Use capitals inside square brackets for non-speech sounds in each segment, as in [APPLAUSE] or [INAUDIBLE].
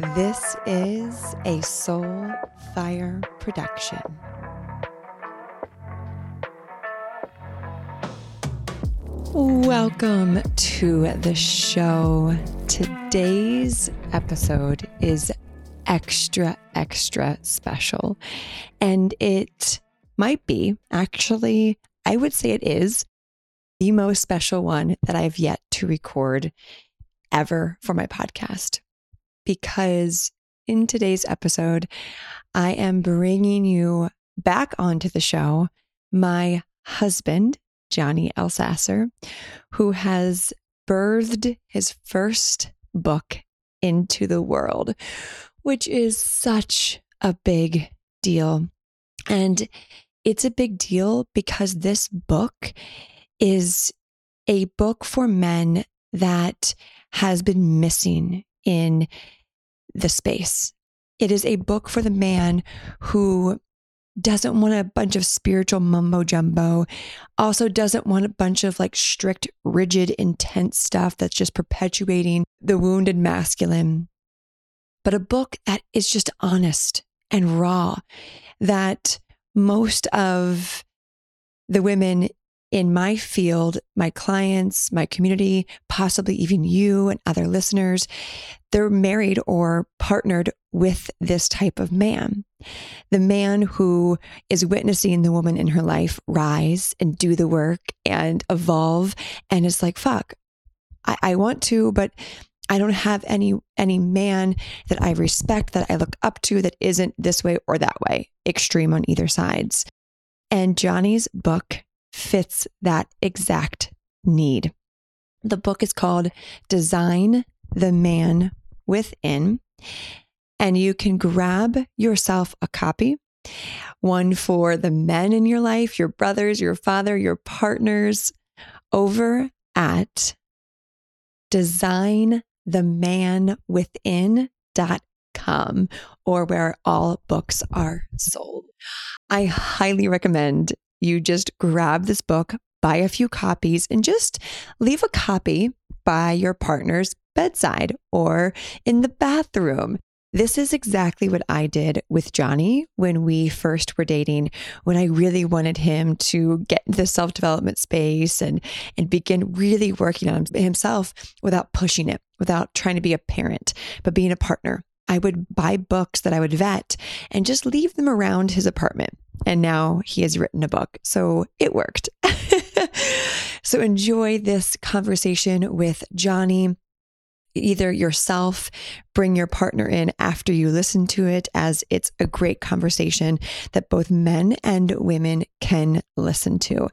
This is a Soul Fire production. Welcome to the show. Today's episode is extra, extra special. And it might be, actually, I would say it is the most special one that I've yet to record ever for my podcast. Because in today's episode, I am bringing you back onto the show my husband, Johnny Elsasser, who has birthed his first book into the world, which is such a big deal. And it's a big deal because this book is a book for men that has been missing in the space. It is a book for the man who doesn't want a bunch of spiritual mumbo jumbo, also doesn't want a bunch of like strict, rigid, intense stuff that's just perpetuating the wounded masculine, but a book that is just honest and raw, that most of the women in my field, my clients, my community, possibly even you and other listeners, they're married or partnered with this type of man. The man who is witnessing the woman in her life rise and do the work and evolve and is like, fuck, I, I want to, but I don't have any any man that I respect that I look up to that isn't this way or that way, extreme on either sides. And Johnny's book fits that exact need. The book is called Design the Man Within, and you can grab yourself a copy. One for the men in your life, your brothers, your father, your partners, over at designthemanwithin.com or where all books are sold. I highly recommend you just grab this book, buy a few copies, and just leave a copy by your partner's bedside or in the bathroom. This is exactly what I did with Johnny when we first were dating, when I really wanted him to get into the self development space and, and begin really working on himself without pushing it, without trying to be a parent, but being a partner. I would buy books that I would vet and just leave them around his apartment. And now he has written a book. So it worked. [LAUGHS] so enjoy this conversation with Johnny. Either yourself, bring your partner in after you listen to it, as it's a great conversation that both men and women can listen to.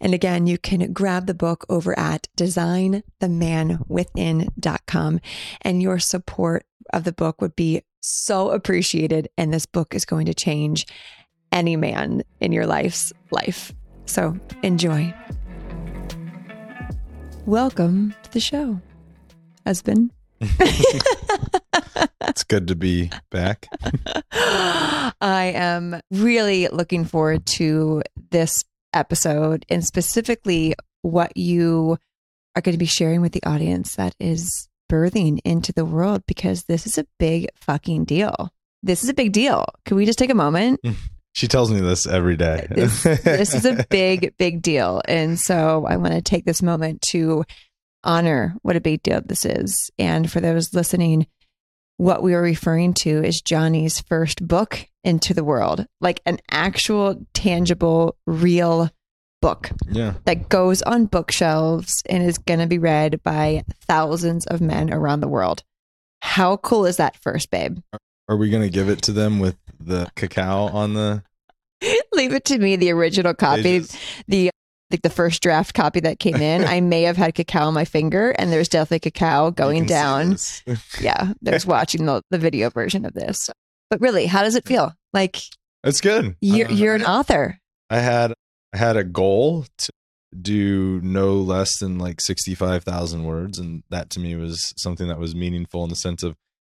And again, you can grab the book over at designthemanwithin.com, and your support of the book would be so appreciated. And this book is going to change any man in your life's life. So enjoy. Welcome to the show, husband. [LAUGHS] [LAUGHS] it's good to be back. I am really looking forward to this episode and specifically what you are going to be sharing with the audience that is birthing into the world because this is a big fucking deal. This is a big deal. Can we just take a moment? [LAUGHS] She tells me this every day. this, this is a big, [LAUGHS] big deal. And so I want to take this moment to honor what a big deal this is. And for those listening, what we are referring to is Johnny's first book into the world, like an actual, tangible, real book yeah. that goes on bookshelves and is going to be read by thousands of men around the world. How cool is that first, babe? Are we going to give it to them with the cacao on the? [LAUGHS] Leave it to me. The original copy, pages. the like the first draft copy that came in, I [LAUGHS] may have had cacao on my finger, and there's definitely cacao going down. [LAUGHS] yeah, there's watching the, the video version of this. But really, how does it feel? Like it's good. You're, uh, you're an author. I had I had a goal to do no less than like sixty five thousand words, and that to me was something that was meaningful in the sense of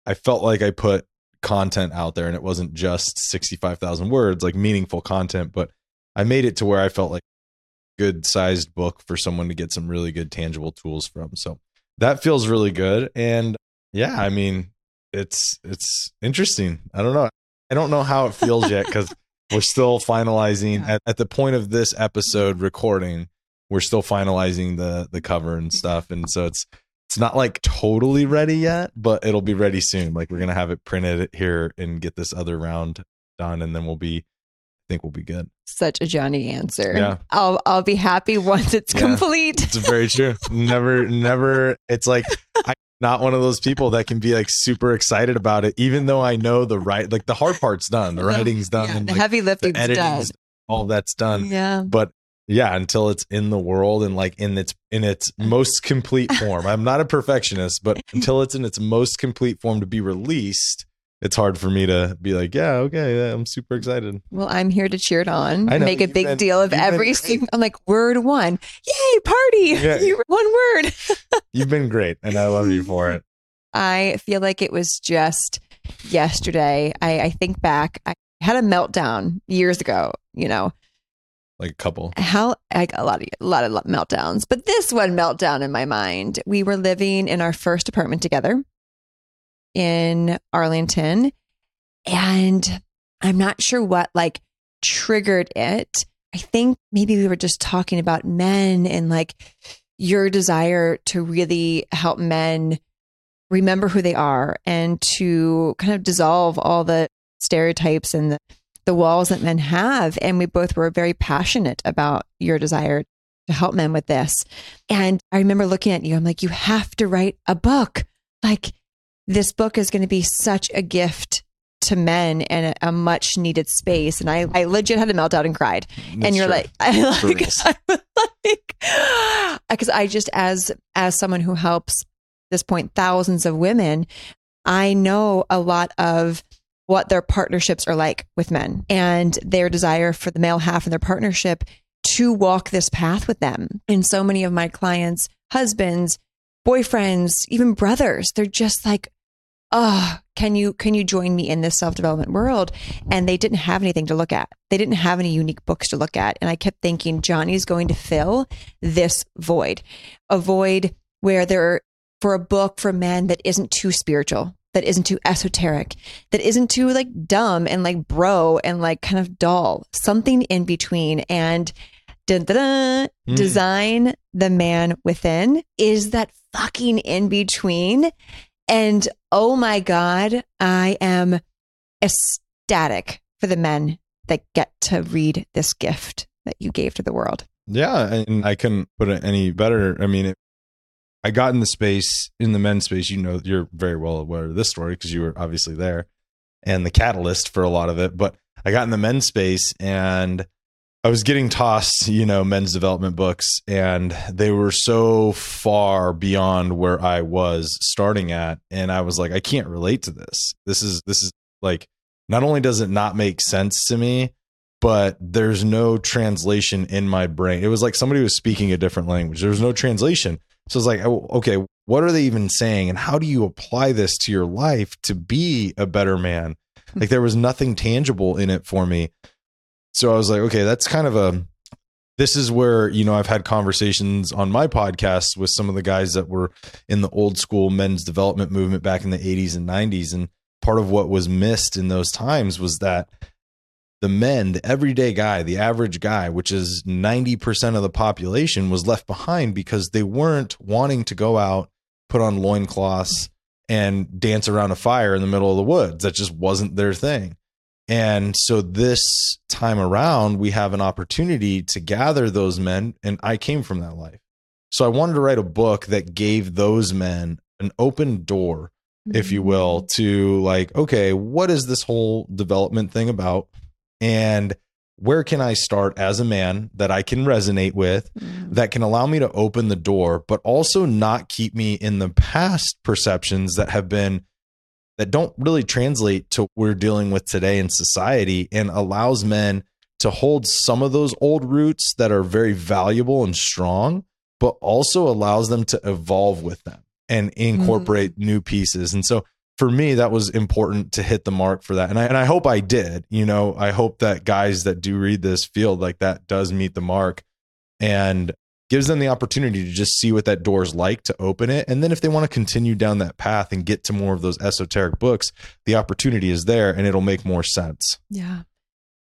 I felt like I put content out there and it wasn't just 65,000 words, like meaningful content, but I made it to where I felt like good sized book for someone to get some really good tangible tools from. So that feels really good. And yeah, I mean, it's it's interesting. I don't know. I don't know how it feels yet because [LAUGHS] we're still finalizing Yeah. at, at the point of this episode recording. We're still finalizing the the cover and mm-hmm. stuff, and so it's it's not like totally ready yet, but it'll be ready soon. Like we're gonna have it printed here and get this other round done, and then we'll be. I think we'll be good. Such a Johnny answer. Yeah. I'll I'll be happy once it's Yeah. complete. It's very true. [LAUGHS] Never, never. It's like [LAUGHS] I'm not one of those people that can be like super excited about it, even though I know the right, like the hard part's done, the writing's done, Yeah, the like, heavy the lifting's done. editing's all that's done. Yeah. But yeah, until it's in the world and like in its in its [LAUGHS] most complete form. I'm not a perfectionist, but until it's in its most complete form to be released, it's hard for me to be like, yeah, okay, yeah, I'm super excited. Well, I'm here to cheer it on. I know, Make a big been- deal of every single. I'm like word one. Yay, party! Yeah. [LAUGHS] You- one word. [LAUGHS] You've been great, and I love you for it. I feel like it was just yesterday. I, I think back. I had a meltdown years ago. You know Like a couple. how like a lot of a lot of meltdowns, but this one meltdown in my mind. We were living in our first apartment together in Arlington, and I'm not sure what like triggered it. I think maybe we were just talking about men and like your desire to really help men remember who they are and to kind of dissolve all the stereotypes and the, the walls that men have. And we both were very passionate about your desire to help men with this. And I remember looking at you, I'm like, you have to write a book. Like, this book is going to be such a gift to men and a, a much needed space. And I, I legit had a meltdown and cried and you're true. like, I like, reals. [LAUGHS] I was like, [GASPS] because I just as as someone who helps this point thousands of women, I know a lot of what their partnerships are like with men and their desire for the male half in their partnership to walk this path with them. And so many of my clients, husbands, boyfriends, even brothers, they're just like, oh, can you can you join me in this self-development world? And they didn't have anything to look at. They didn't have any unique books to look at. And I kept thinking Johnny's going to fill this void. A void where there for a book for men that isn't too spiritual, that isn't too esoteric, that isn't too like dumb and like bro and like kind of dull, something in between. And dun, dun, dun, Mm. design the man within is that fucking in between. And oh my God, I am ecstatic for the men that get to read this gift that you gave to the world. Yeah, and I couldn't put it any better. I mean, it, I got in the space in the men's space. You know, you're very well aware of this story because you were obviously there and the catalyst for a lot of it. But I got in the men's space and I was getting tossed, you know, men's development books, and they were so far beyond where I was starting at, and I was like, I can't relate to this. This is this is like, not only does it not make sense to me, but there's no translation in my brain. It was like somebody was speaking a different language. There was no translation. So it's like, oh, okay, what are they even saying? And how do you apply this to your life to be a better man? [LAUGHS] Like there was nothing tangible in it for me. So I was like, okay, that's kind of a, this is where, you know, I've had conversations on my podcast with some of the guys that were in the old school men's development movement back in the 80s and 90s. And part of what was missed in those times was that the men, the everyday guy, the average guy, which is 90% of the population, was left behind because they weren't wanting to go out, put on loincloths, and dance around a fire in the middle of the woods. That just wasn't their thing. And so this time around, we have an opportunity to gather those men. And I came from that life. So I wanted to write a book that gave those men an open door if you will, to like, okay, what is this whole development thing about? And where can I start as a man that I can resonate with, Mhm. that can allow me to open the door, but also not keep me in the past perceptions that have been that don't really translate to what we're dealing with today in society and allows men to hold some of those old roots that are very valuable and strong, but also allows them to evolve with them and incorporate mm-hmm. new pieces. And so for me, that was important to hit the mark for that. And I, and I hope I did, you know, I hope that guys that do read this feel like that does meet the mark and gives them the opportunity to just see what that door is like to open it. And then if they want to continue down that path and get to more of those esoteric books, the opportunity is there and it'll make more sense. Yeah.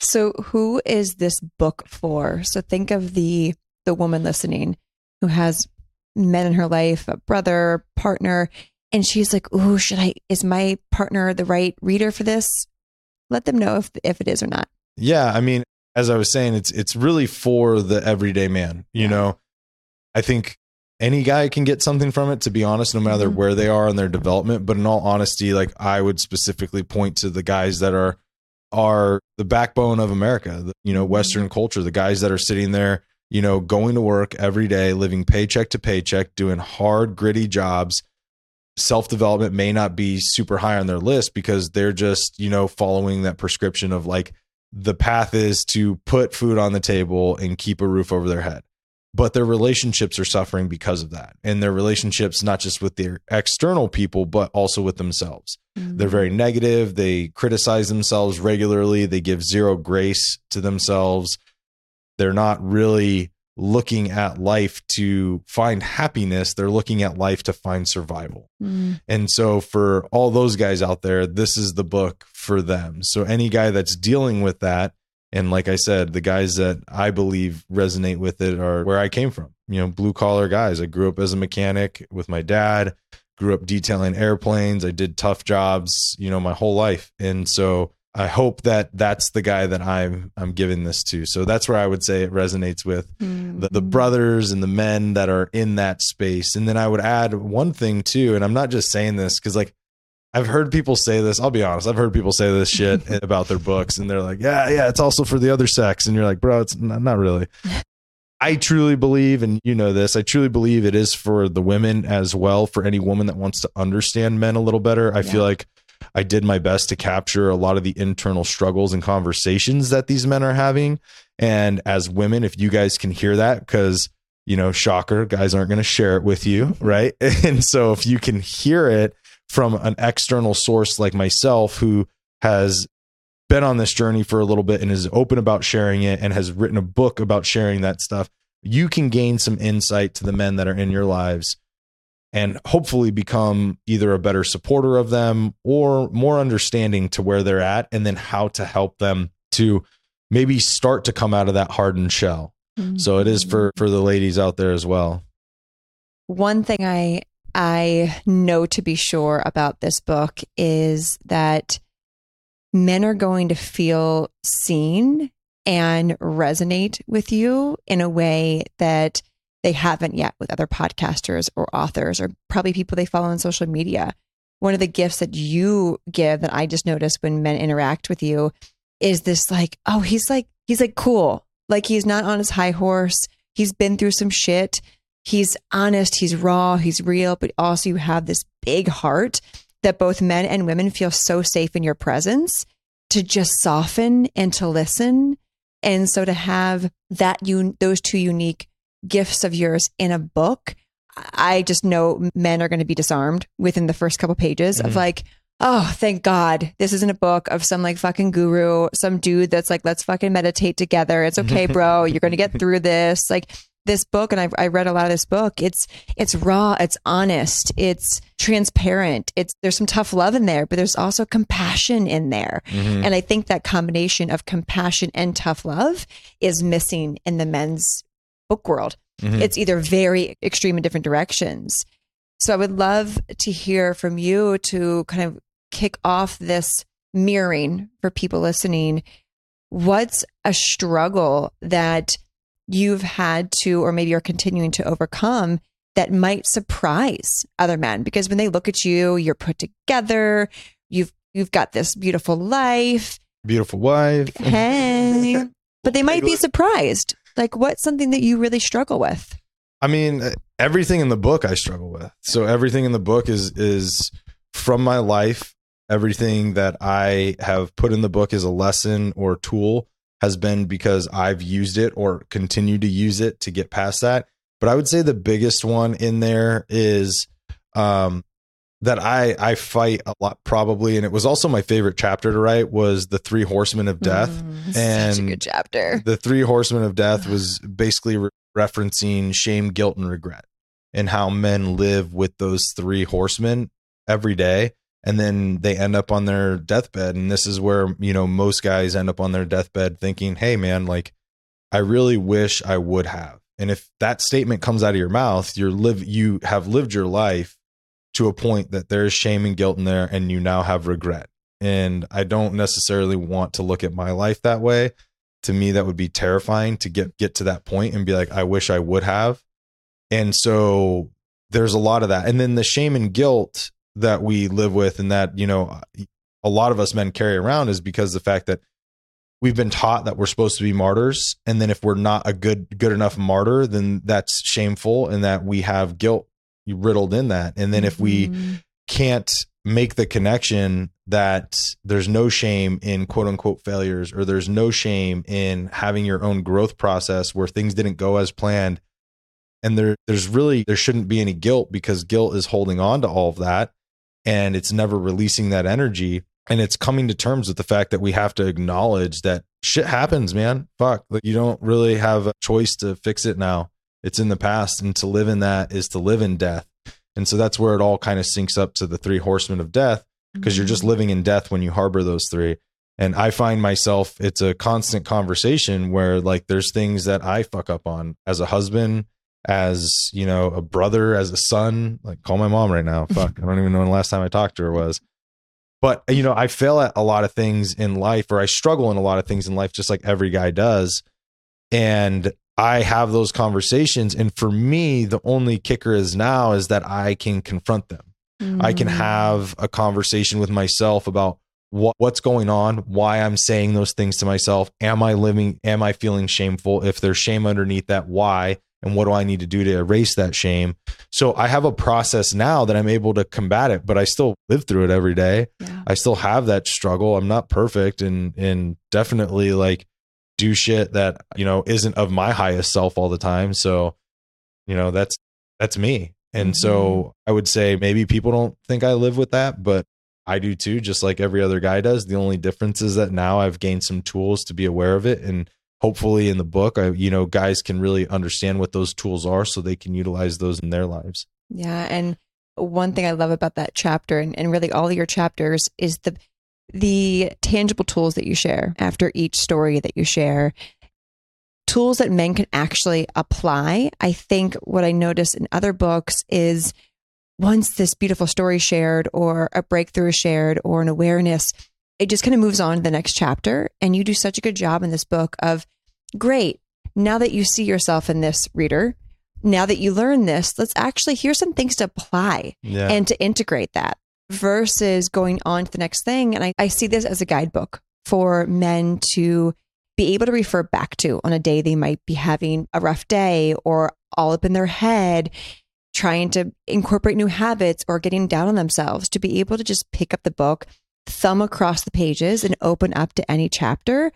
So who is this book for? So think of the the woman listening who has men in her life, a brother, partner, and she's like, "Oh, should I is my partner the right reader for this?" Let them know if if it is or not. Yeah, I mean, as I was saying, it's it's really for the everyday man, you know. I think any guy can get something from it to be honest no matter Mhm. where they are in their development but in all honesty like i would specifically point to the guys that are are the backbone of america the, you know Mhm. western culture the guys that are sitting there you know going to work every day living paycheck to paycheck doing hard gritty jobs self development may not be super high on their list because they're just you know following that prescription of like the path is to put food on the table and keep a roof over their head but their relationships are suffering because of that. And their relationships not just with their external people but also with themselves. They're very negative. They criticize themselves regularly. They give zero grace to themselves. They're not really looking at life to find happiness. They're looking at life to find survival. Mm. and so for all those guys out there, this is the book for them. So any guy that's dealing with that, and like I said, the guys that I believe resonate with it are where I came from. You know, blue collar guys. I grew up as a mechanic with my dad, grew up detailing airplanes. I did tough jobs, you know, my whole life. And so I hope that that's the guy that I'm I'm giving this to. So that's where I would say it resonates with the, the Mhm. brothers and the men that are in that space. And then I would add one thing too, and I'm not just saying this because like I've heard people say this. I'll be honest, I've heard people say this shit [LAUGHS] about their books, and they're like, "Yeah, yeah, it's also for the other sex," and you're like, "Bro, it's not, not really." [LAUGHS] I truly believe, and you know this, I truly believe it is for the women as well. For any woman that wants to understand men a little better, I Yeah. feel like I did my best to capture a lot of the internal struggles and conversations that these men are having. And as women, if you guys can hear that, because you know, shocker, guys aren't going to share it with you, [LAUGHS] right? And so if you can hear it from an external source like myself, who has been on this journey for a little bit and is open about sharing it and has written a book about sharing that stuff, you can gain some insight to the men that are in your lives and hopefully become either a better supporter of them or more understanding to where they're at and then how to help them to maybe start to come out of that hardened shell. So it is for mm-hmm. for the ladies out there as well. one thing I I know to be sure about this book is that men are going to feel seen and resonate with you in a way that they haven't yet with other podcasters or authors or probably people they follow on social media. One of the gifts that you give that I just notice when men interact with you is this like, oh, he's like he's like cool. Like he's not on his high horse. He's been through some shit he's honest, he's raw, he's real, but also you have this big heart that both men and women feel so safe in your presence to just soften and to listen. And so to have that you those two unique gifts of yours in a book, I just know men are going to be disarmed within the first couple pages of Mhm. like, oh, thank God this isn't a book of some like fucking guru, some dude that's like, let's fucking meditate together. It's okay, bro. You're going to get through this. Like this book, and I've, I read a lot of this book. It's it's raw, it's honest, it's transparent. It's there's some tough love in there, but there's also compassion in there. Mhm. And I think that combination of compassion and tough love is missing in the men's book world. Mhm. It's either very extreme in different directions. So I would love to hear from you to kind of kick off this mirroring for people listening. What's a struggle that you've had to, or maybe you're continuing to overcome that might surprise other men? Because when they look at you, you're put together, you've you've got this beautiful life, Beautiful wife. hey, [LAUGHS] but they might be surprised. Like, what's something that you really struggle with? I mean, uh, everything in the book I struggle with. So everything in the book is is from my life. Everything that I have put in the book is a lesson or tool has been because I've used it or continue to use it to get past that. But I would say the biggest one in there is um that I I fight a lot probably and it was also my favorite chapter to write was the three horsemen of death Mm, such a and good chapter. the three horsemen of death was basically re- referencing shame, guilt, and regret, and how men live with those three horsemen every day. And then they end up on their deathbed. And this is where, you know, most guys end up on their deathbed thinking, hey, man, like, I really wish I would have. And if that statement comes out of your mouth, you're live you have lived your life to a point that there's shame and guilt in there and you now have regret. And I don't necessarily want to look at my life that way. To me, that would be terrifying to get get to that point and be like, I wish I would have. And so there's a lot of that. And then the shame and guilt that we live with and that, you know, a lot of us men carry around is because the fact that we've been taught that we're supposed to be martyrs. And then if we're not a good good enough martyr then that's shameful and that we have guilt riddled in that. And then if we Mm-hmm. can't make the connection that there's no shame in quote unquote failures or there's no shame in having your own growth process where things didn't go as planned and there there's really there shouldn't be any guilt because guilt is holding on to all of that and it's never releasing that energy and it's coming to terms with the fact that we have to acknowledge that shit happens man. Fuck. Like you don't really have a choice to fix it now. It's in the past and to live in that is to live in death. And so that's where it all kind of syncs up to the three horsemen of death because you're just mm-hmm. living in death when you harbor those three. And i find myself it's a constant conversation where like there's things that i fuck up on as a husband as you know a brother as a son like call my mom right now [LAUGHS] fuck i don't even know when the last time i talked to her was but you know i fail at a lot of things in life or i struggle in a lot of things in life just like every guy does and i have those conversations and for me the only kicker is now is that i can confront them I can Mm. have a conversation with myself about what what's going on, why I'm saying those things to myself. Am I living? Am I feeling shameful? If there's shame underneath that, why? And what do I need to do to erase that shame? So I have a process now that I'm able to combat it, but I still live through it every day. Yeah. I still have that struggle. I'm not perfect and and definitely like do shit that, you know, isn't of my highest self all the time. So, you know, that's that's me. And so mm-hmm. I would say maybe people don't think I live with that, but I do too, just like every other guy does. The only difference is that now I've gained some tools to be aware of it. And hopefully in the book, I, you know, guys can really understand what those tools are so they can utilize those in their lives. Yeah. And one thing I love about that chapter and, and really all your chapters is the the tangible tools that you share after each story that you share. Tools that men can actually apply. I think what I notice in other books is once this beautiful story shared or a breakthrough is shared or an awareness, it just kind of moves on to the next chapter. And you do such a good job in this book of great. Now that you see yourself in this reader, now that you learn this, let's actually here's some things to apply Yeah. and to integrate that versus going on to the next thing. And I, I see this as a guidebook for men to be able to refer back to on a day they might be having a rough day or all up in their head, trying to incorporate new habits or getting down on themselves, to be able to just pick up the book, thumb across the pages, and open up to any chapter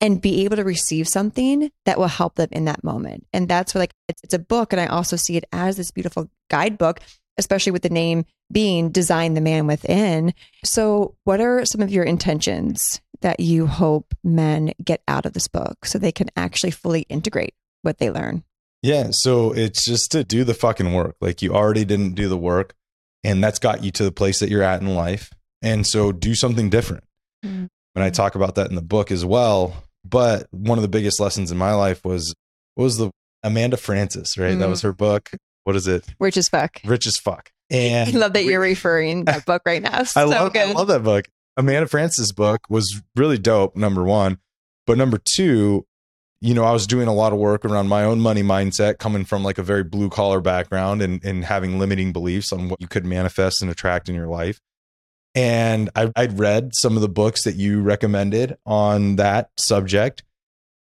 and be able to receive something that will help them in that moment. And that's what like it's, it's a book and I also see it as this beautiful guidebook, especially with the name being design the man within. So, what are some of your intentions that you hope men get out of this book so they can actually fully integrate what they learn? Yeah, so it's just to do the fucking work. Like you already didn't do the work, and that's got you to the place that you're at in life. And so do something different. Mhm. And I talk about that in the book as well. But one of the biggest lessons in my life was what was the Amanda Frances, right? That Mhm. was her book. What is it? Rich as fuck. Rich as fuck. And [LAUGHS] I love that you're referring that book right now. [LAUGHS] So I love, good. I love that book. Amanda Frances' book was really dope, number one. But number two, you know, I was doing a lot of work around my own money mindset, coming from like a very blue collar background and, and having limiting beliefs on what you could manifest and attract in your life. And I, I'd read some of the books that you recommended on that subject.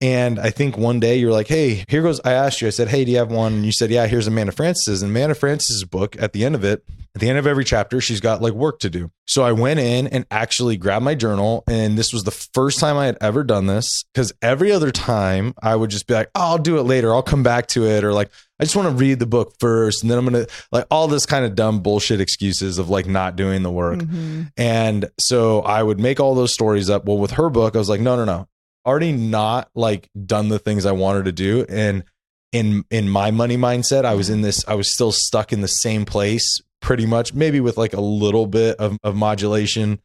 And I think one day you're like, hey, here goes. I asked you, I said, hey, do you have one? And you said, yeah, here's Amanda Frances. And Amanda Frances' book, at the end of it, at the end of every chapter, she's got like work to do. So I went in and actually grabbed my journal. And this was the first time I had ever done this because every other time I would just be like, oh, I'll do it later. I'll come back to it. Or like, I just want to read the book first. And then I'm going to like all this kind of dumb bullshit excuses of like not doing the work. Mhm. And so I would make all those stories up. Well, with her book, I was like, no, no, no. Already not like done the things I wanted to do. And in in my money mindset, I was in this, I was still stuck in the same place pretty much, maybe with like a little bit of, of modulation,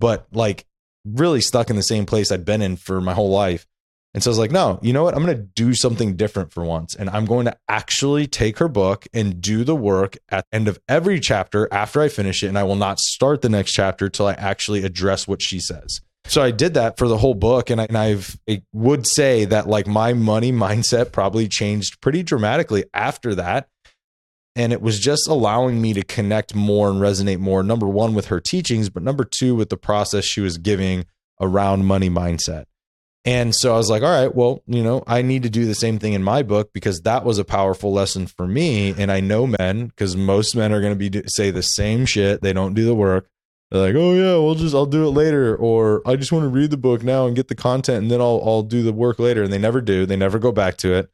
but like really stuck in the same place I'd been in for my whole life. And so I was like, no, you know what? I'm going to do something different for once. And I'm going to actually take her book and do the work at the end of every chapter after I finish it. And I will not start the next chapter till I actually address what she says. So I did that for the whole book. And, I, and I've, I would say that like my money [LAUGHS] mindset probably changed pretty dramatically after that. And it was just allowing me to connect more and resonate more, number one, with her teachings, but number two, with the process she was giving around money mindset. And so I was like, all right, well, you know, I need to do the same thing in my book because that was a powerful lesson for me. And I know men, because most men are going to be say the same shit. They don't do the work. They're like, oh yeah, we'll just I'll do it later, or I just want to read the book now and get the content, and then I'll I'll do the work later. And they never do. They never go back to it.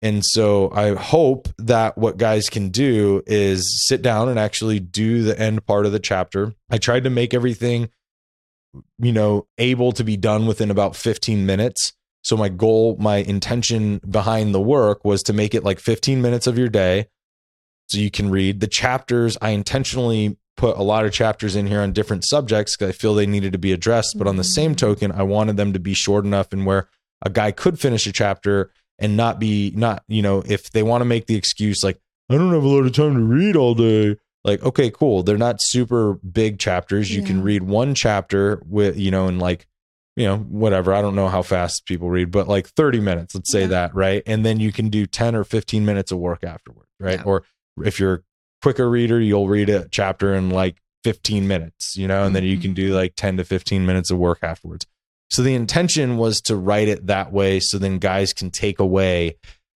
And so I hope that what guys can do is sit down and actually do the end part of the chapter. I tried to make everything you know, able to be done within about 15 minutes. So my goal, my intention behind the work was to make it like 15 minutes of your day so you can read the chapters. I intentionally put a lot of chapters in here on different subjects because I feel they needed to be addressed. But on the same mm-hmm. token, I wanted them to be short enough and where a guy could finish a chapter and not be not, you know, if they want to make the excuse like, I don't have a lot of time to read all day like okay cool they're not super big chapters you yeah. can read one chapter with you know and like you know whatever i don't know how fast people read but like 30 minutes let's say yeah. that right and then you can do 10 or 15 minutes of work afterward, right yeah. or if you're quicker reader you'll read a chapter in like 15 minutes you know and then you can do mm-hmm. like 10 to 15 minutes of work afterwards so the intention was to write it that way so then guys can take away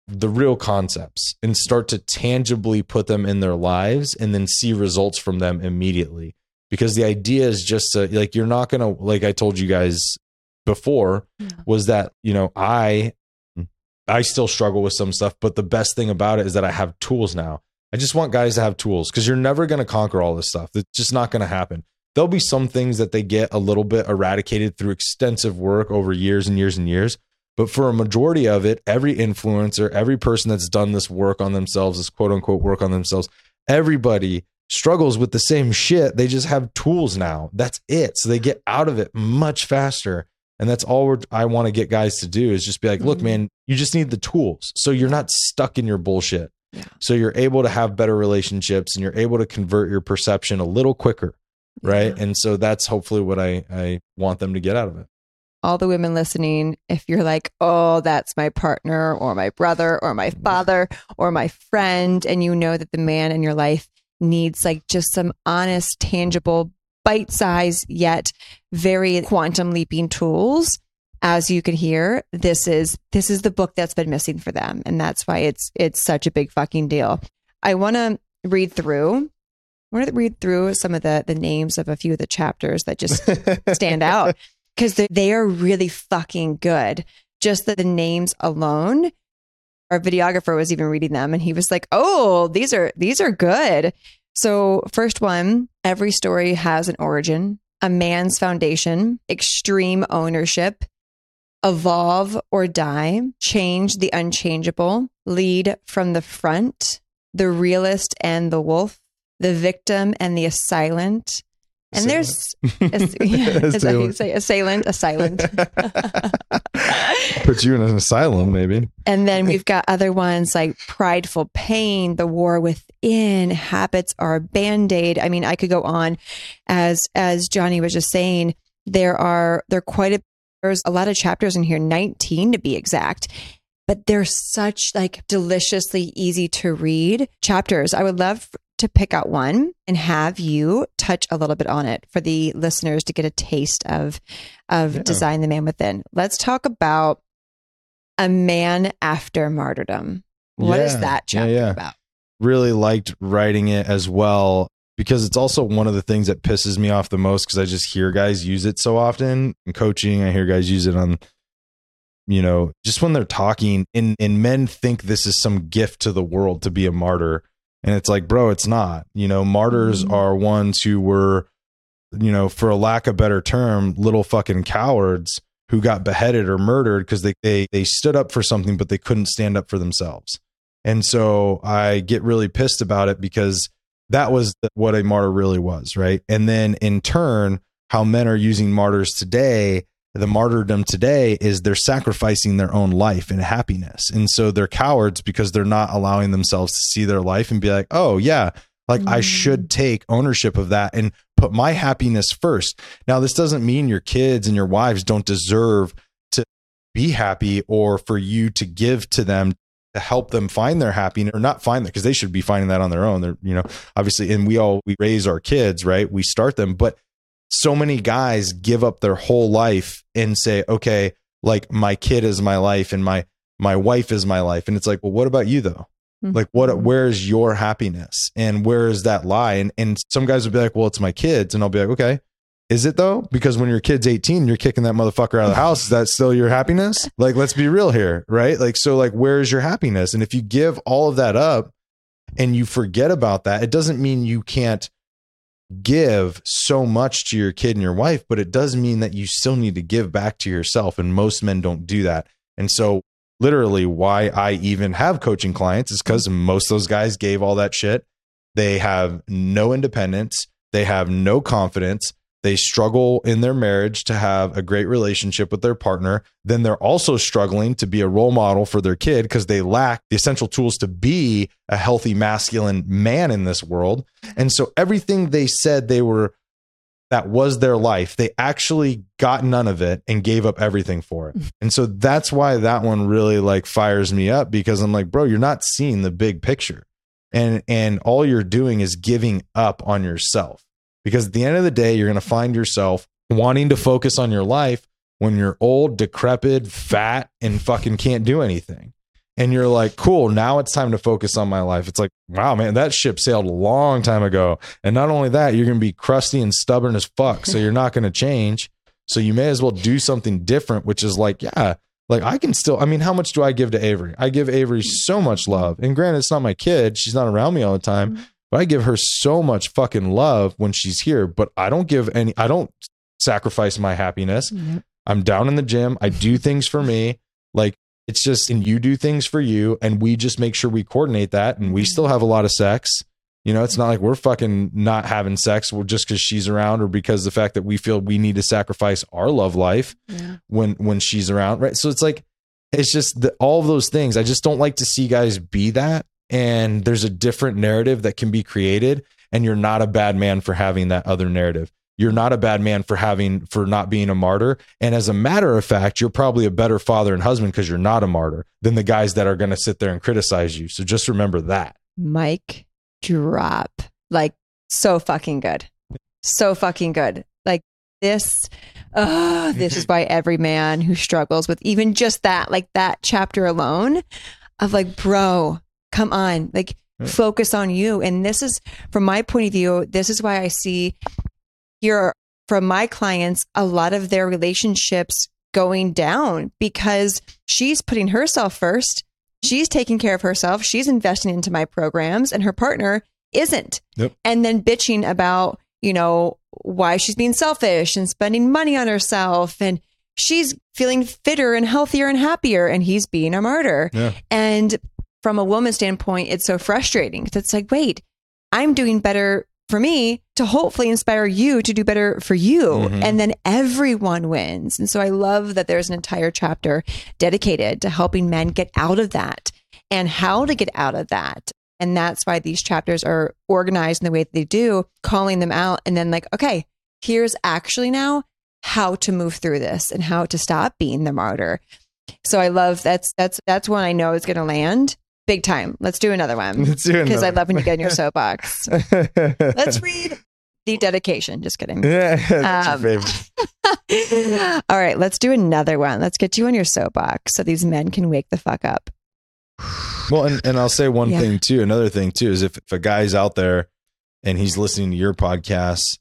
the real concepts and start to tangibly put them in their lives and then see results from them immediately because the idea is just to like you're not going to like I told you guys before yeah. was that you know I I still struggle with some stuff but the best thing about it is that I have tools now. I just want guys to have tools cuz you're never going to conquer all this stuff. It's just not going to happen. There'll be some things that they get a little bit eradicated through extensive work over years and years and years but for a majority of it, every influencer, every person that's done this work on themselves, this quote unquote work on themselves, everybody struggles with the same shit. They just have tools now. That's it. So they get out of it much faster. And that's all I want to get guys to do is just be like, look, mm-hmm. man, you just need the tools. So you're not stuck in your bullshit. Yeah. So you're able to have better relationships and you're able to convert your perception a little quicker. Right. Yeah. And so that's hopefully what I, I want them to get out of it all the women listening, if you're like, oh, that's my partner or my brother or my mm-hmm. father or my friend, and you know that the man in your life needs like just some honest, tangible, bite size, yet very quantum leaping tools. As you can hear, this is this is the book that's been missing for them. And that's why it's it's such a big fucking deal. I want to read through I want to read through some of the the names of a few of the chapters that just [LAUGHS] stand out because they are really fucking good. Just the, the names alone. Our videographer was even reading them and he was like, "Oh, these are these are good." So, first one, every story has an origin, a man's foundation, extreme ownership, evolve or die, change the unchangeable, lead from the front, the realist and the wolf, the victim and the assailant, and there's a, [LAUGHS] yeah, is that you say assailant, assailant. [LAUGHS] Put you in an asylum, maybe. And then we've got other ones like prideful pain, the war within, habits are a band-aid. I mean, I could go on as as Johnny was just saying, there are there are quite a there's a lot of chapters in here, 19 to be exact but they're such like deliciously easy to read chapters. I would love to pick out one and have you touch a little bit on it for the listeners to get a taste of of yeah. design the man within. Let's talk about a man after martyrdom. What yeah. is that chapter yeah, about? Really liked writing it as well because it's also one of the things that pisses me off the most because I just hear guys use it so often in coaching. I hear guys use it on you know, just when they're talking and, and men think this is some gift to the world to be a martyr. And it's like, bro, it's not. You know, martyrs mm-hmm. are ones who were, you know, for a lack of better term, little fucking cowards who got beheaded or murdered because they, they they stood up for something but they couldn't stand up for themselves. And so I get really pissed about it because that was what a martyr really was, right? And then in turn, how men are using martyrs today, the martyrdom today is they're sacrificing their own life and happiness. And so they're cowards because they're not allowing themselves to see their life and be like, oh, yeah, like I mm-hmm. should take ownership of that and put my happiness first. Now, this doesn't mean your kids and your wives don't deserve to be happy or for you to give to them to help them find their happiness or not find that because they should be finding that on their own. They're, you know, obviously, and we all we raise our kids, right? We start them, but so many guys give up their whole life and say, okay, like my kid is my life and my my wife is my life. And it's like, well, what about you though? Mm-hmm. Like what where's your happiness? And where is that lie? And and some guys would be like, Well, it's my kids. And I'll be like, Okay, is it though? Because when your kid's 18, you're kicking that motherfucker out of the [LAUGHS] house. Is that still your happiness? Like, let's be real here, right? Like, so like, where's your happiness? And if you give all of that up and you forget about that, it doesn't mean you can't give so much to your kid and your wife, but it does mean that you still need to give back to yourself. And most men don't do that. And so literally why I even have coaching clients is because most of those guys gave all that shit. They have no independence. They have no confidence they struggle in their marriage to have a great relationship with their partner. Then they're also struggling to be a role model for their kid because they lack the essential tools to be a healthy masculine man in this world. And so everything they said they were that was their life, they actually got none of it and gave up everything for it. [LAUGHS] And so that's why that one really like fires me up because I'm like, bro, you're not seeing the big picture. And and all you're doing is giving up on yourself because at the end of the day, you're going to find yourself wanting to focus on your life when you're old, decrepit, fat, and fucking can't do anything. And you're like, cool, now it's time to focus on my life. It's like, wow, man, that ship sailed a long time ago. And not only that, you're going to be crusty and stubborn as fuck. So you're not going to change. So you may as well do something different, which is like, yeah, like I can still, I mean, how much do I give to Avery? I give Avery so much love. And granted, it's not my kid. She's not around me all the time, mm-hmm. But I give her so much fucking love when she's here, but I don't give any, I don't sacrifice my happiness. Mm-hmm. I'm down in the gym. I do things for me. Like it's just, and you do things for you. And we just make sure we coordinate that. And we still have a lot of sex. You know, it's not like we're fucking not having sex just because she's around or because the fact that we feel we need to sacrifice our love life yeah. when when she's around, right? So it's like it's just the, all of those things. I just don't like to see guys be that and there's a different narrative that can be created and you're not a bad man for having that other narrative. You're not a bad man for having for not being a martyr. And as a matter of fact you're probably a better father and husband because you're not a martyr than the guys that are going to sit there and criticize you. So just remember that. Mic drop. Like so fucking good. So fucking good. Like this uh this is why every man who struggles with even just that like that chapter alone of like bro come on, like focus on you. And this is, from my point of view, this is why I see here from my clients a lot of their relationships going down because she's putting herself first. She's taking care of herself. She's investing into my programs, and her partner isn't. Yep. And then bitching about, you know, why she's being selfish and spending money on herself. And she's feeling fitter and healthier and happier. And he's being a martyr. Yeah. And from a woman's standpoint, it's so frustrating because it's like, wait, I'm doing better for me to hopefully inspire you to do better for you. Mm-hmm. And then everyone wins. And so I love that there's an entire chapter dedicated to helping men get out of that and how to get out of that. And that's why these chapters are organized in the way that they do, calling them out and then like, okay, here's actually now how to move through this and how to stop being the martyr. So I love that's that's that's one I know is going to land big time. Let's do another one. [LAUGHS] Let's do Because I love when you get in your soapbox. [LAUGHS] Let's read the dedication. Just kidding. Yeah, [LAUGHS] that's um, your favorite. all right, let's do another one. Let's get you on your soapbox so these men can wake the fuck up. [SIGHS] Well, and, and I'll say one yeah. thing too. Another thing too is if, if a guy's out there and he's listening to your podcast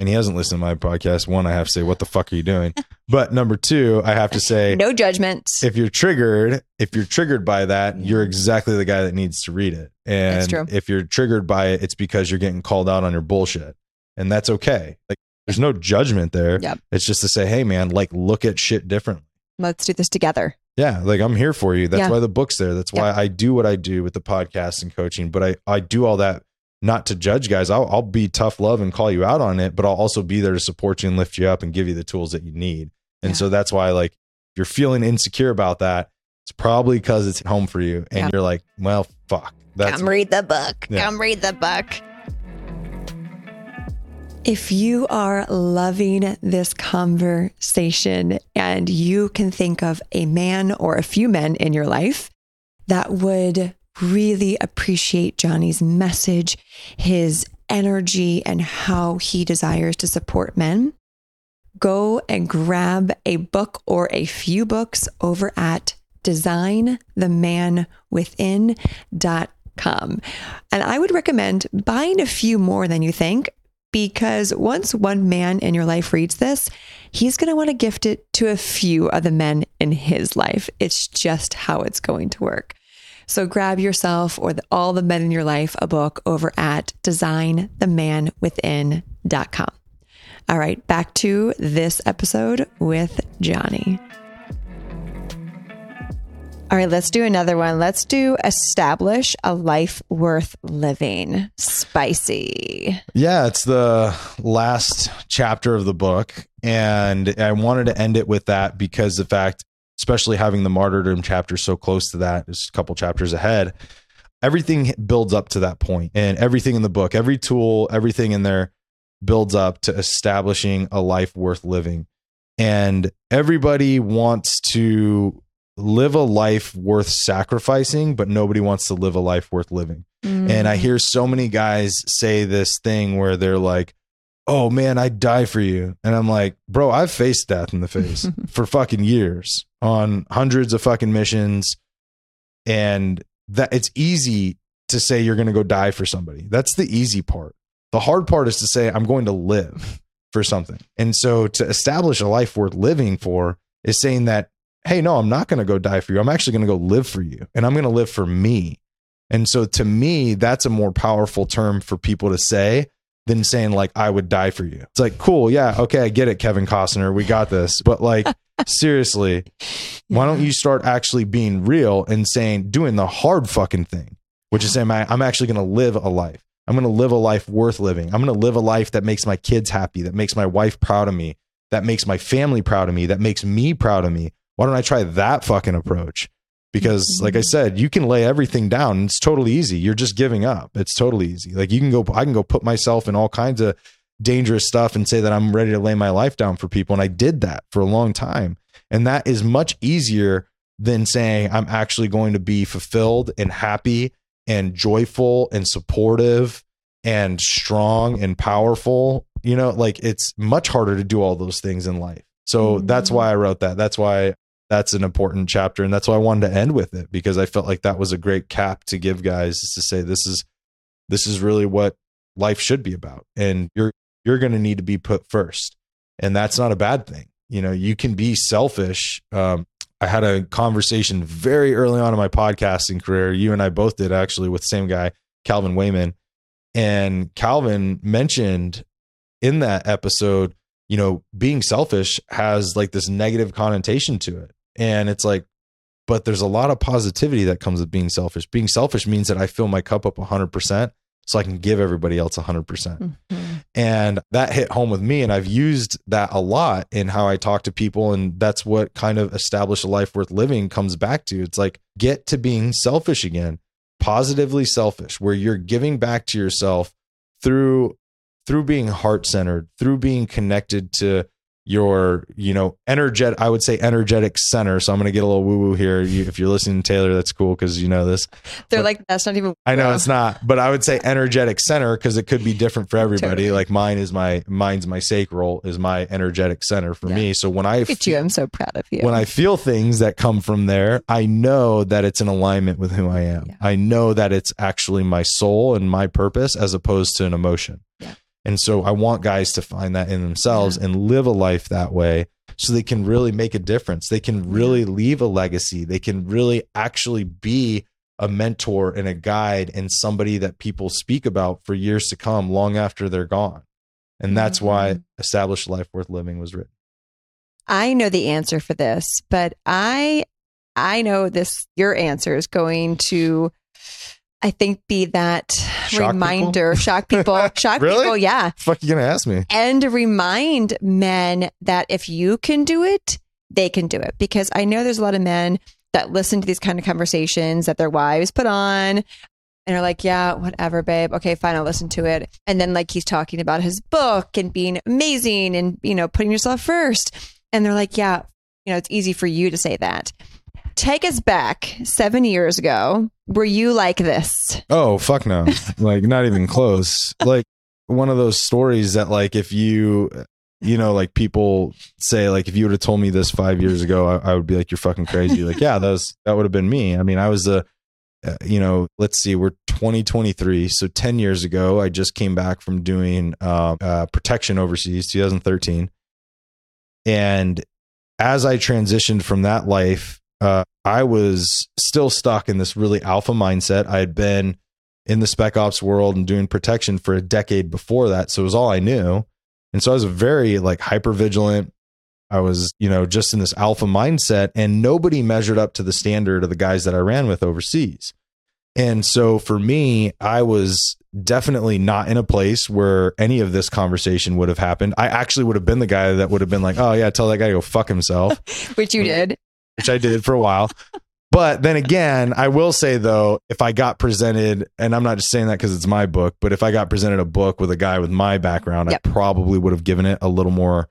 and he hasn't listened to my podcast, one, I have to say, what the fuck are you doing? [LAUGHS] But number two, I have to say, no judgment. If you're triggered, if you're triggered by that, you're exactly the guy that needs to read it. And if you're triggered by it, it's because you're getting called out on your bullshit. And that's okay. Like There's no judgment there. Yep. It's just to say, hey, man, like look at shit differently. Let's do this together. Yeah, like I'm here for you. That's Yeah. why the book's there. That's why I do what I do with the podcast and coaching. But I I do all that not to judge guys. I'll I'll be tough love and call you out on it, but I'll also be there to support you and lift you up and give you the tools that you need. And Yeah. so that's why like if you're feeling insecure about that, it's probably because it's home for you, and Yeah. you're like, well, fuck. That's Come read the book. Yeah. Come read the book. If you are loving this conversation and you can think of a man or a few men in your life that would really appreciate Johnny's message, his energy, and how he desires to support men, go and grab a book or a few books over at designthemanwithin.com. And I would recommend buying a few more than you think because once one man in your life reads this, he's going to want to gift it to a few of the men in his life. It's just how it's going to work. So grab yourself or the, all the men in your life a book over at designthemanwithin.com. All right, back to this episode with Johnny. All right, let's do another one. Let's do establish a life worth living. Spicy. Yeah, it's the last chapter of the book. And I wanted to end it with that because the fact, especially having the martyrdom chapter so close to that, is a couple chapters ahead. Everything builds up to that point, and everything in the book, every tool, everything in there builds up to establishing a life worth living. And everybody wants to live a life worth sacrificing, but nobody wants to live a life worth living. And I mm. hear so many guys say this thing where they're like, "Oh man, I'd die for you," and I'm like, "Bro, I've faced death in the face [LAUGHS] for fucking years on hundreds of fucking missions, and that it's easy to say you're going to go die for somebody. That's the easy part. The hard part is to say I'm going to live for something. And so to establish a life worth living for is saying that, hey, no, I'm not going to go die for you. I'm actually going to go live for you, and I'm going to live for me. And so to me, that's a more powerful term for people to say than saying like I would die for you. It's like, cool, yeah, okay, I get it, Kevin Costner, we got this. But like [LAUGHS] seriously, why don't you start actually being real and saying doing the hard fucking thing, which is saying I'm actually going to live a life. I'm going to live a life worth living. I'm going to live a life that makes my kids happy, that makes my wife proud of me, that makes my family proud of me, that makes me proud of me. Why don't I try that fucking approach? Because, like I mm-hmm. said, you can lay everything down. It's totally easy. You're just giving up. It's totally easy. Like you can go, I can go put myself in all kinds of dangerous stuff and say that I'm ready to lay my life down for people. And I did that for a long time. And that is much easier than saying I'm actually going to be fulfilled and happy and joyful and supportive and strong and powerful. You know, like it's much harder to do all those things in life. So that's mm-hmm. why I wrote that. That's why that's an important chapter. And that's why I wanted to end with it because I felt like that was a great cap to give guys is to say this is this is really what life should be about. And you're you're gonna need to be put first. And that's not a bad thing. You know, you can be selfish. Um, I had a conversation very early on in my podcasting career. You and I both did actually with the same guy, Calvin Wayman. And Calvin mentioned in that episode, you know, being selfish has like this negative connotation to it. And it's like, but there's a lot of positivity that comes with being selfish. Being selfish means that I fill my cup up 100% so I can give everybody else 100%. percent mm-hmm. And that hit home with me. And I've used that a lot in how I talk to people. And that's what kind of establish a life worth living comes back to. It's like, get to being selfish again, positively selfish, where you're giving back to yourself through through being heart centered, through being connected to your, you know, energetic, I would say energetic center. So I'm going to get a little woo woo here. You, if you're listening to Taylor, that's cool because you know this. They're But- like, that's not even. I know it's not, but I would say energetic center because it could be different for everybody. Totally. Like mine is my mine's my sacral is my energetic center for Yeah. me. So when I at you. I'm so proud of you. when I feel things that come from there, I know that it's in alignment with who I am. Yeah. I know that it's actually my soul and my purpose as opposed to an emotion. Yeah. And so I want guys to find that in themselves and live a life that way so they can really make a difference. They can really leave a legacy. They can really actually be a mentor and a guide and somebody that people speak about for years to come long after they're gone. And that's why Mhm. Established Life Worth Living was written. I know the answer for this, but I I know this your answer is going to I think be that Shock reminder, shock people, [LAUGHS] shock Really? people, yeah. The fuck you gonna ask me? And remind men that if you can do it, they can do it. Because I know there's a lot of men that listen to these kind of conversations that their wives put on and are like, yeah, whatever, babe. Okay, fine, I'll listen to it. And then like he's talking about his book and being amazing and, you know, putting yourself first. And they're like, yeah, you know, it's easy for you to say that. Take us back seven years ago. Were you like this? Oh fuck no! [LAUGHS] like not even close. Like one of those stories that like if you you know like people say like if you would have told me this five years ago I, I would be like you're fucking crazy. like yeah, that was that would have been me. I mean I was a uh, you know let's see we're 2023 so 10 years ago I just came back from doing uh, uh, protection overseas 2013 and as I transitioned from that life uh, I was still stuck in this really alpha mindset. I had been in the spec ops world and doing protection for a decade before that. So it was all I knew. And so I was very like hyper vigilant. I was, you know, just in this alpha mindset and nobody measured up to the standard of the guys that I ran with overseas. And so for me, I was definitely not in a place where any of this conversation would have happened. I actually would have been the guy that would have been like, oh, yeah, tell that guy to go fuck himself [LAUGHS] Which you did. Which I did for a while. But then again, I will say though, if I got presented, and I'm not just saying that because it's my book, but if I got presented a book with a guy with my background, Yep. I probably would have given it a little more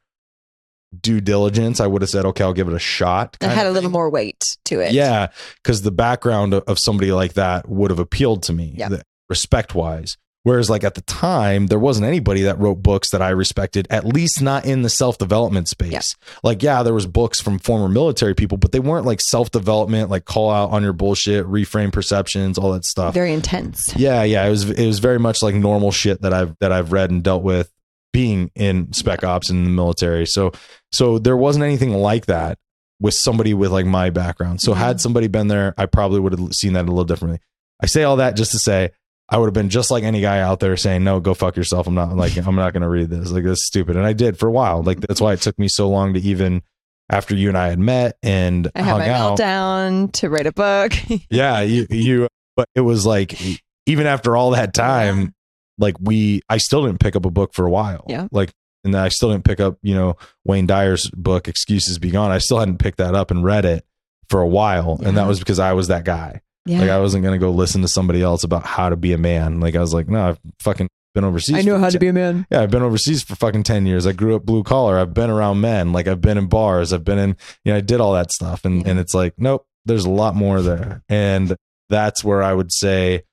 due diligence. I would have said, okay, I'll give it a shot. It had a little more weight to it. Yeah, because the background of, somebody like that would have appealed to me, Yep. respect wise. Whereas, like at the time, there wasn't anybody that wrote books that I respected, at least not in the self development space. Yep. Like, yeah, there was books from former military people, but they weren't like self development, like call out on your bullshit, reframe perceptions, all that stuff. Very intense. Yeah, yeah, it was it was very much like normal shit that I've that I've read and dealt with being in spec ops in the military. So so there wasn't anything like that with somebody with like my background. So Mhm. had somebody been there, I probably would have seen that a little differently. I say all that just to say I would have been just like any guy out there saying, "No, go fuck yourself. I'm not like I'm not going to read this. Like this is stupid." And I did for a while. Like that's why it took me so long to even after you and I had met and I had hung my out meltdown to write a book. [LAUGHS] yeah you you but it was like even after all that time like we i still didn't pick up a book for a while Yeah. like and then i still didn't pick up you know wayne dyer's book excuses be gone i still hadn't picked that up and read it for a while and that was because i was that guy yeah. like i wasn't going to go listen to somebody else about how to be a man like i was like no i've fucking been overseas I know how 10 be a man. yeah, I've been overseas for fucking 10 years. I grew up blue collar. I've been around men. Like I've been in bars. I've been in, you know, I did all that stuff. And, Yeah. and it's like, nope, there's a lot more there. And that's where I would say,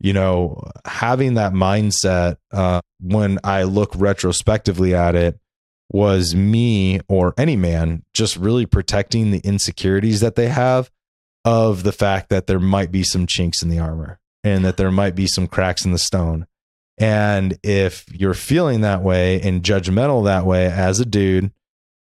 you know, having that mindset, uh, when I look retrospectively at it was me or any man just really protecting the insecurities that they have of the fact that there might be some chinks in the armor and that there might be some cracks in the stone. And if you're feeling that way and judgmental that way as a dude,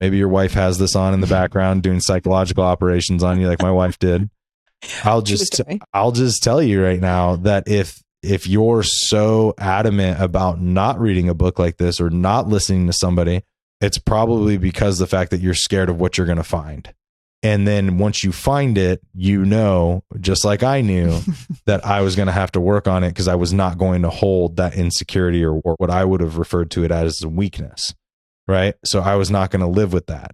maybe your wife has this on in the background doing psychological operations on you like my wife did. [LAUGHS] I'll just. I'll just tell you right now that if if you're so adamant about not reading a book like this or not listening to somebody, it's probably because the fact that you're scared of what you're going to find. And then once you find it, you know, just like I knew, [LAUGHS] that I was going to have to work on it because I was not going to hold that insecurity or, or what I would have referred to it as a weakness. Right. So I was not going to live with that.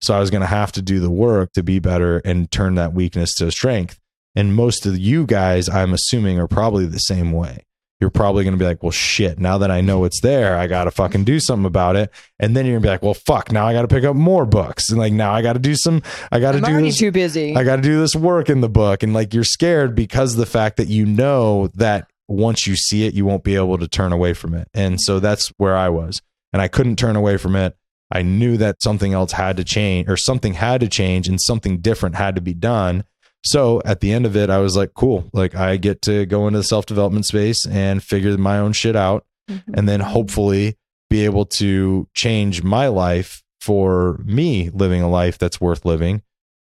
So I was going to have to do the work to be better and turn that weakness to strength. And most of you guys, I'm assuming, are probably the same way. You're probably going to be like, well, shit, now that I know it's there, I got to fucking do something about it. And then you're going to be like, well, fuck, now I got to pick up more books. And like, now I got to do some, I got to do this. too busy. I got to do this work in the book. And like, you're scared because of the fact that you know that once you see it, you won't be able to turn away from it. And so that's where I was. And I couldn't turn away from it. I knew that something else had to change or something had to change and something different had to be done. So at the end of it, I was like, cool. Like, I get to go into the self development space and figure my own shit out Mhm. and then hopefully be able to change my life for me living a life that's worth living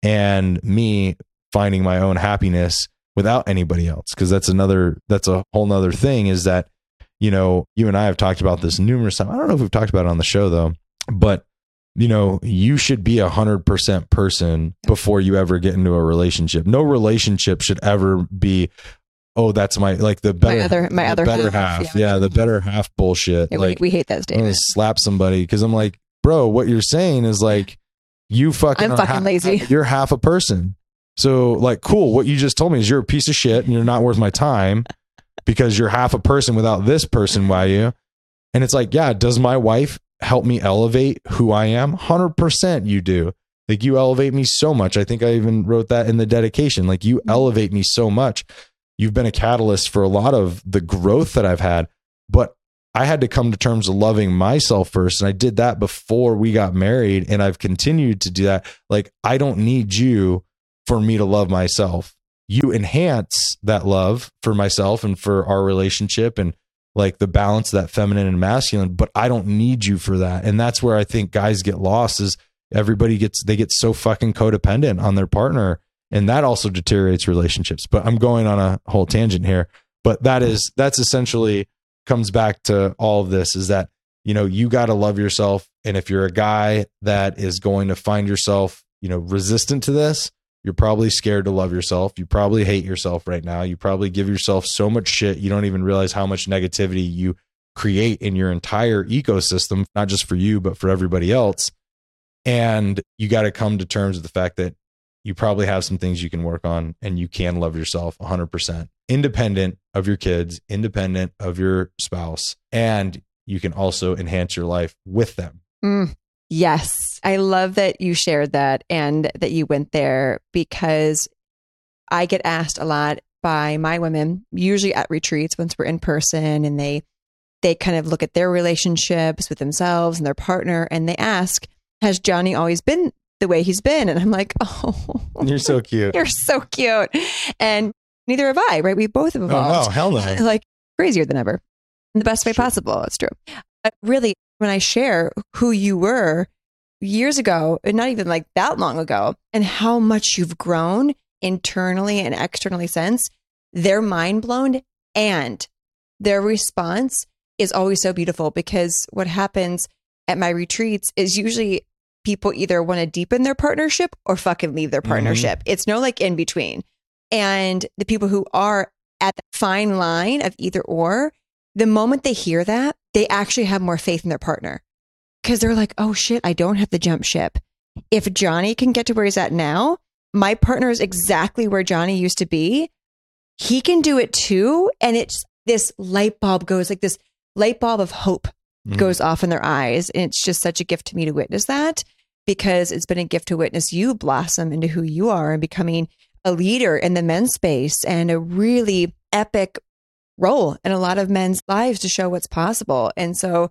and me finding my own happiness without anybody else because that's another that's a whole nother thing is that you know, you and I have talked about this numerous times. I don't know if we've talked about it on the show though, but you know, you should be a hundred percent person before you ever get into a relationship. No relationship should ever be, oh, that's my like the better, my other, my the other better half. half. Yeah. the better half bullshit. Yeah, like we, we hate that I'm gonna slap somebody because I'm like, bro, what you're saying is like, you fucking, I'm fucking half- lazy. [LAUGHS] You're half a person. So like, cool. What you just told me is you're a piece of shit and you're not worth my time because you're half a person without this person by you. And it's like, yeah, does my wife help me elevate who I am? Hundred percent, you do. Like you elevate me so much. I think I even wrote that in the dedication. Like you mm-hmm. elevate me so much. You've been a catalyst for a lot of the growth that I've had. But I had to come to terms of loving myself first. And I did that before we got married. And I've continued to do that. Like, I don't need you for me to love myself. You enhance that love for myself and for our relationship and like the balance of that feminine and masculine. But I don't need you for that. And that's where I think guys get lost is everybody gets, they get so fucking codependent on their partner. And that also deteriorates relationships. But I'm going on a whole tangent here. But that is, that's essentially comes back to all of this is that you know you got to love yourself and if you're a guy that is going to find yourself you know resistant to this you're probably scared to love yourself. You probably hate yourself right now. You probably give yourself so much shit you don't even realize how much negativity you create in your entire ecosystem not just for you but for everybody else. And you got to come to terms with the fact that you probably have some things you can work on and you can love yourself 100% independent of your kids, independent of your spouse, and you can also enhance your life with them. Mm, yes. I love that you shared that and that you went there because I get asked a lot by my women, usually at retreats once we're in person and they they kind of look at their relationships with themselves and their partner and they ask, Has Johnny always been the way he's been? And I'm like, [LAUGHS] Oh You're so cute. [LAUGHS] you're so cute. And neither have I, right? We both have Oh evolved no, hell no. [LAUGHS] like crazier than ever in the best way Sure. possible. It's true. But really, when I share who you were years ago, and not even like that long ago, and how much you've grown internally and externally since, they're mind blown. And their response is always so beautiful because what happens at my retreats is usually people either want to deepen their partnership or fucking leave their Mhm. partnership. It's no like in between. And the people who are at the fine line of either or, the moment they hear that, they actually have more faith in their partner because they're like, oh shit, I don't have to jump ship. If Johnny can get to where he's at now, my partner is exactly where Johnny used to be. He can do it too. And it's this light bulb goes like this light bulb of hope Mhm. goes off in their eyes. And it's just such a gift to me to witness that because it's been a gift to witness you blossom into who you are and becoming a leader in the men's space and a really epic role in a lot of men's lives to show what's possible. And so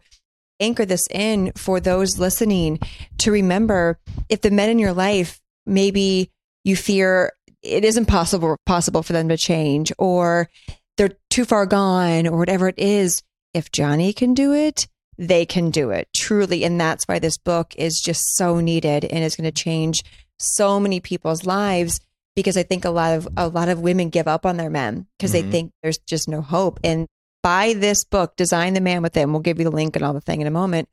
anchor this in for those listening to remember if the men in your life maybe you fear it isn't possible possible for them to change or they're too far gone or whatever it is if Johnny can do it they can do it truly and that's why this book is just so needed and is going to change so many people's lives because I think a lot of a lot of women give up on their men because they Mhm. think there's just no hope. And buy this book, Design the Man Within. We'll give you the link and all the thing in a moment.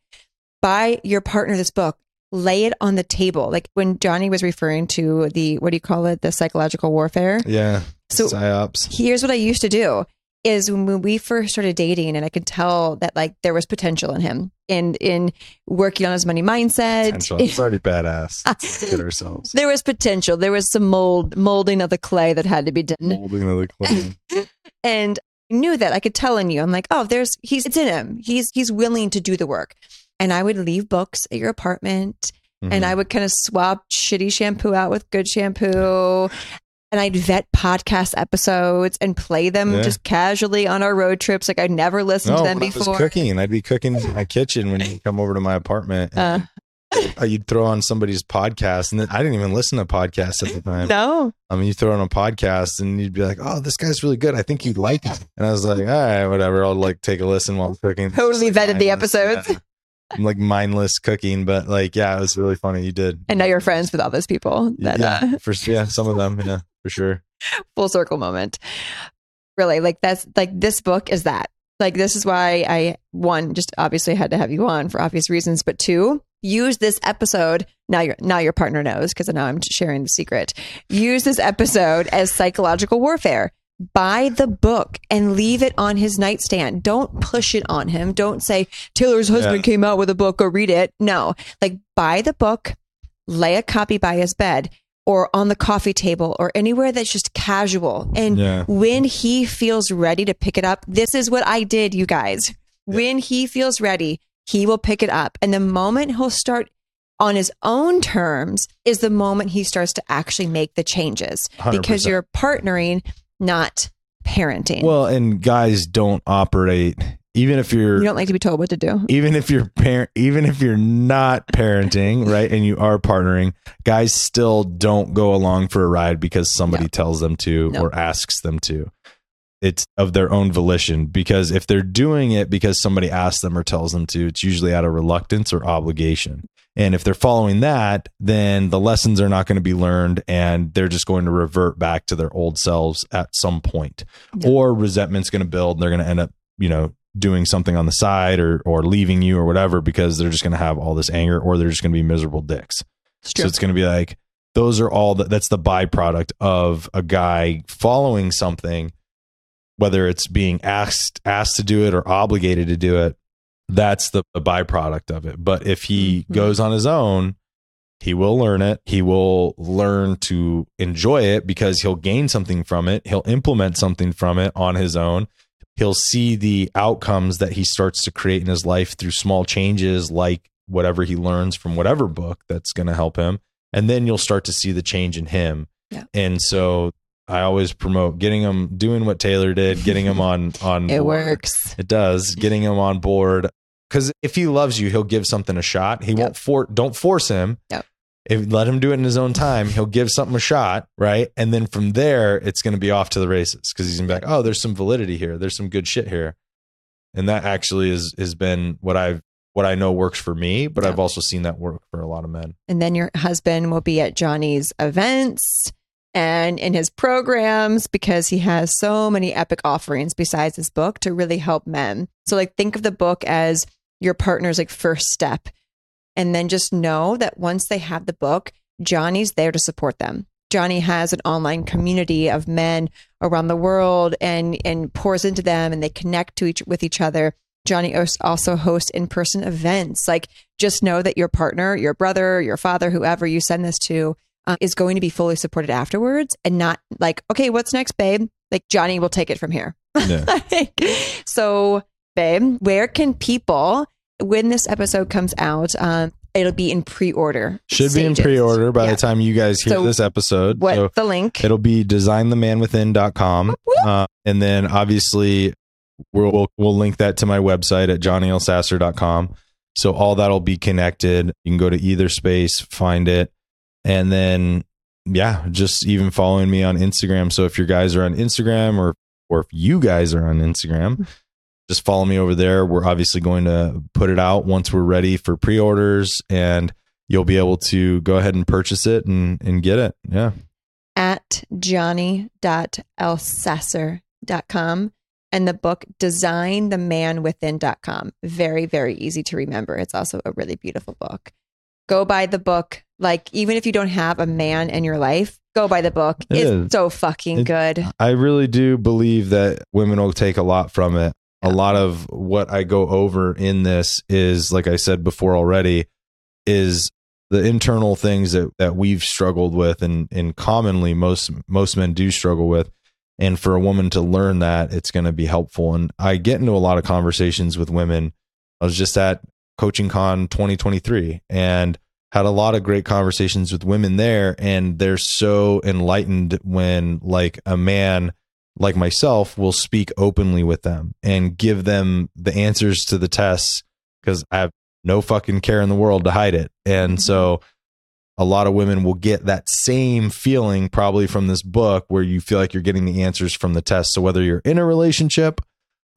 Buy your partner this book. Lay it on the table. Like when Johnny was referring to the what do you call it? The psychological warfare. Yeah. So- psyops. Here's what I used to do is when we first started dating and I could tell that like there was potential in him and in working on his money mindset. Potential. It's already badass. [LAUGHS] Let's get ourselves. there was potential. There was some mold molding of the clay that had to be done. Molding of the clay. [LAUGHS] and I knew that I could tell in you. I'm like, oh, there's he's it's in him. He's he's willing to do the work. And I would leave books at your apartment and Mhm. I would kind of swap shitty shampoo out with good shampoo. And I'd vet podcast episodes and play them Yeah. just casually on our road trips. Like I'd never listened no, to them when I was before. cooking, I'd be cooking in my kitchen when you come over to my apartment. Uh, Uh, you'd throw on somebody's podcast, and then I didn't even listen to podcasts at the time. no. I mean, you throw on a podcast, and you'd be like, "Oh, this guy's really good. I think you'd like it." And I was like, "All right, whatever. I'll like take a listen while I'm cooking." Totally like vetted the episodes. Like mindless cooking, but like, yeah, it was really funny. You did, And now you're friends with all those people. That yeah, uh, for yeah, some of them, yeah, for sure. [LAUGHS] full circle moment. Really, like that's like this book is that. Like this is why I one just obviously had to have you on for obvious reasons, but two, use this episode. Now your now your partner knows because now I'm sharing the secret. Use this episode as psychological warfare. Buy the book and leave it on his nightstand. Don't push it on him. Don't say Taylor's husband Yeah. came out with a book. Go read it. No, like buy the book, lay a copy by his bed or on the coffee table or anywhere that's just casual. And Yeah. when he feels ready to pick it up, this is what I did, you guys. When he feels ready, he will pick it up. And the moment he'll start on his own terms is the moment he starts to actually make the changes because 100%. you're partnering, not parenting. Well, and guys don't operate even if you're you don't like to be told what to do. even if you're parent even if you're not parenting [LAUGHS] right and you are partnering guys still don't go along for a ride because somebody No. tells them to No. or asks them to it's of their own volition because if they're doing it because somebody asks them or tells them to it's usually out of reluctance or obligation and if they're following that then the lessons are not going to be learned and they're just going to revert back to their old selves at some point Yeah. or resentment's going to build and they're going to end up you know doing something on the side or or leaving you or whatever because they're just going to have all this anger or they're just going to be miserable dicks. It's So it's going to be like those are all that that's the byproduct of a guy following something whether it's being asked asked to do it or obligated to do it that's the, the byproduct of it but if he Mhm. goes on his own he will learn it he will learn to enjoy it because he'll gain something from it he'll implement something from it on his own he'll see the outcomes that he starts to create in his life through small changes like whatever he learns from whatever book that's going to help him and then you'll start to see the change in him Yeah. and so i always promote getting him doing what taylor did getting him [LAUGHS] on on it board. works. it does getting him on board because if he loves you he'll give something a shot he Yep. won't for don't force him Yep. if let him do it in his own time he'll give something a shot right and then from there it's going to be off to the races because he's going to be like oh there's some validity here there's some good shit here and that actually is has been what i've what i know works for me but Yeah. i've also seen that work for a lot of men And then your husband will be at Johnny's events and in his programs because he has so many epic offerings besides his book to really help men. So like think of the book as your partner's like first step. And then just know that once they have the book, Johnny's there to support them. Johnny has an online community of men around the world and and pours into them and they connect to each with each other. Johnny also hosts in-person events. Like just know that your partner, your brother, your father, whoever you send this to, uh, is going to be fully supported afterwards and not like, okay, what's next, babe? Like Johnny will take it from here. yeah [LAUGHS] Like, so, babe, where can people, when this episode comes out, um, it'll be in pre-order. should be in pre-order by Yeah. the time you guys hear So this episode What So the link? It'll be designthemanwithin.com. Whoop, whoop. Uh, and then obviously we'll, we'll, we'll link that to my website at johnnyelsasser.com. So all that'll be connected. You can go to either space, find it. And then, yeah, just even following me on Instagram. So if your guys are on Instagram or, or if you guys are on Instagram, just follow me over there. We're obviously going to put it out once we're ready for pre-orders and you'll be able to go ahead and purchase it and, and get it. Yeah. at johnny.elsasser.com and the book designthemanwithin.com. Very, very easy to remember. It's also a really beautiful book. Go buy the book. Like, even if you don't have a man in your life, go buy the book. It it's is. so fucking It- good. I really do believe that women will take a lot from it. A lot of what I go over in this is, like I said before already, is the internal things that, that we've struggled with and, and commonly most most men do struggle with. And for a woman to learn that, it's going to be helpful. And I get into a lot of conversations with women. I was just at Coaching Con 2023 and had a lot of great conversations with women there. And they're so enlightened when, like, a man like myself will speak openly with them and give them the answers to the tests because I have no fucking care in the world to hide it. And mm-hmm. so a lot of women will get that same feeling probably from this book where you feel like you're getting the answers from the test. So whether you're in a relationship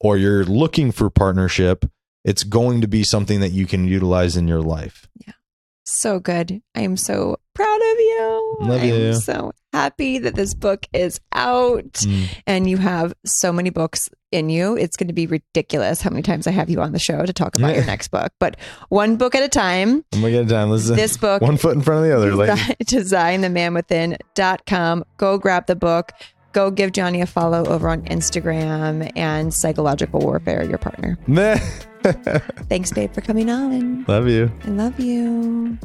or you're looking for partnership, it's going to be something that you can utilize in your life. Yeah. So good. I am so proud of you. Love I'm you. so happy that this book is out Mm. and you have so many books in you. It's going to be ridiculous how many times I have you on the show to talk about your next book. But one book at a time. I'm gonna get it done. Listen, This book one foot in front of the other. Like, [LAUGHS] designthemanwithin.com. Go grab the book. Go give Johnny a follow over on Instagram and Psychological Warfare, your partner. [LAUGHS] Thanks, babe, for coming on. love you. I love you.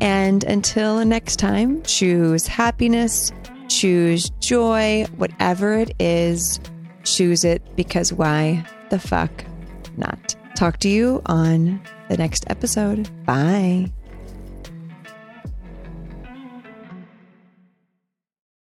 And until next time, choose happiness, choose joy, whatever it is, choose it because why the fuck not? Talk to you on the next episode. Bye.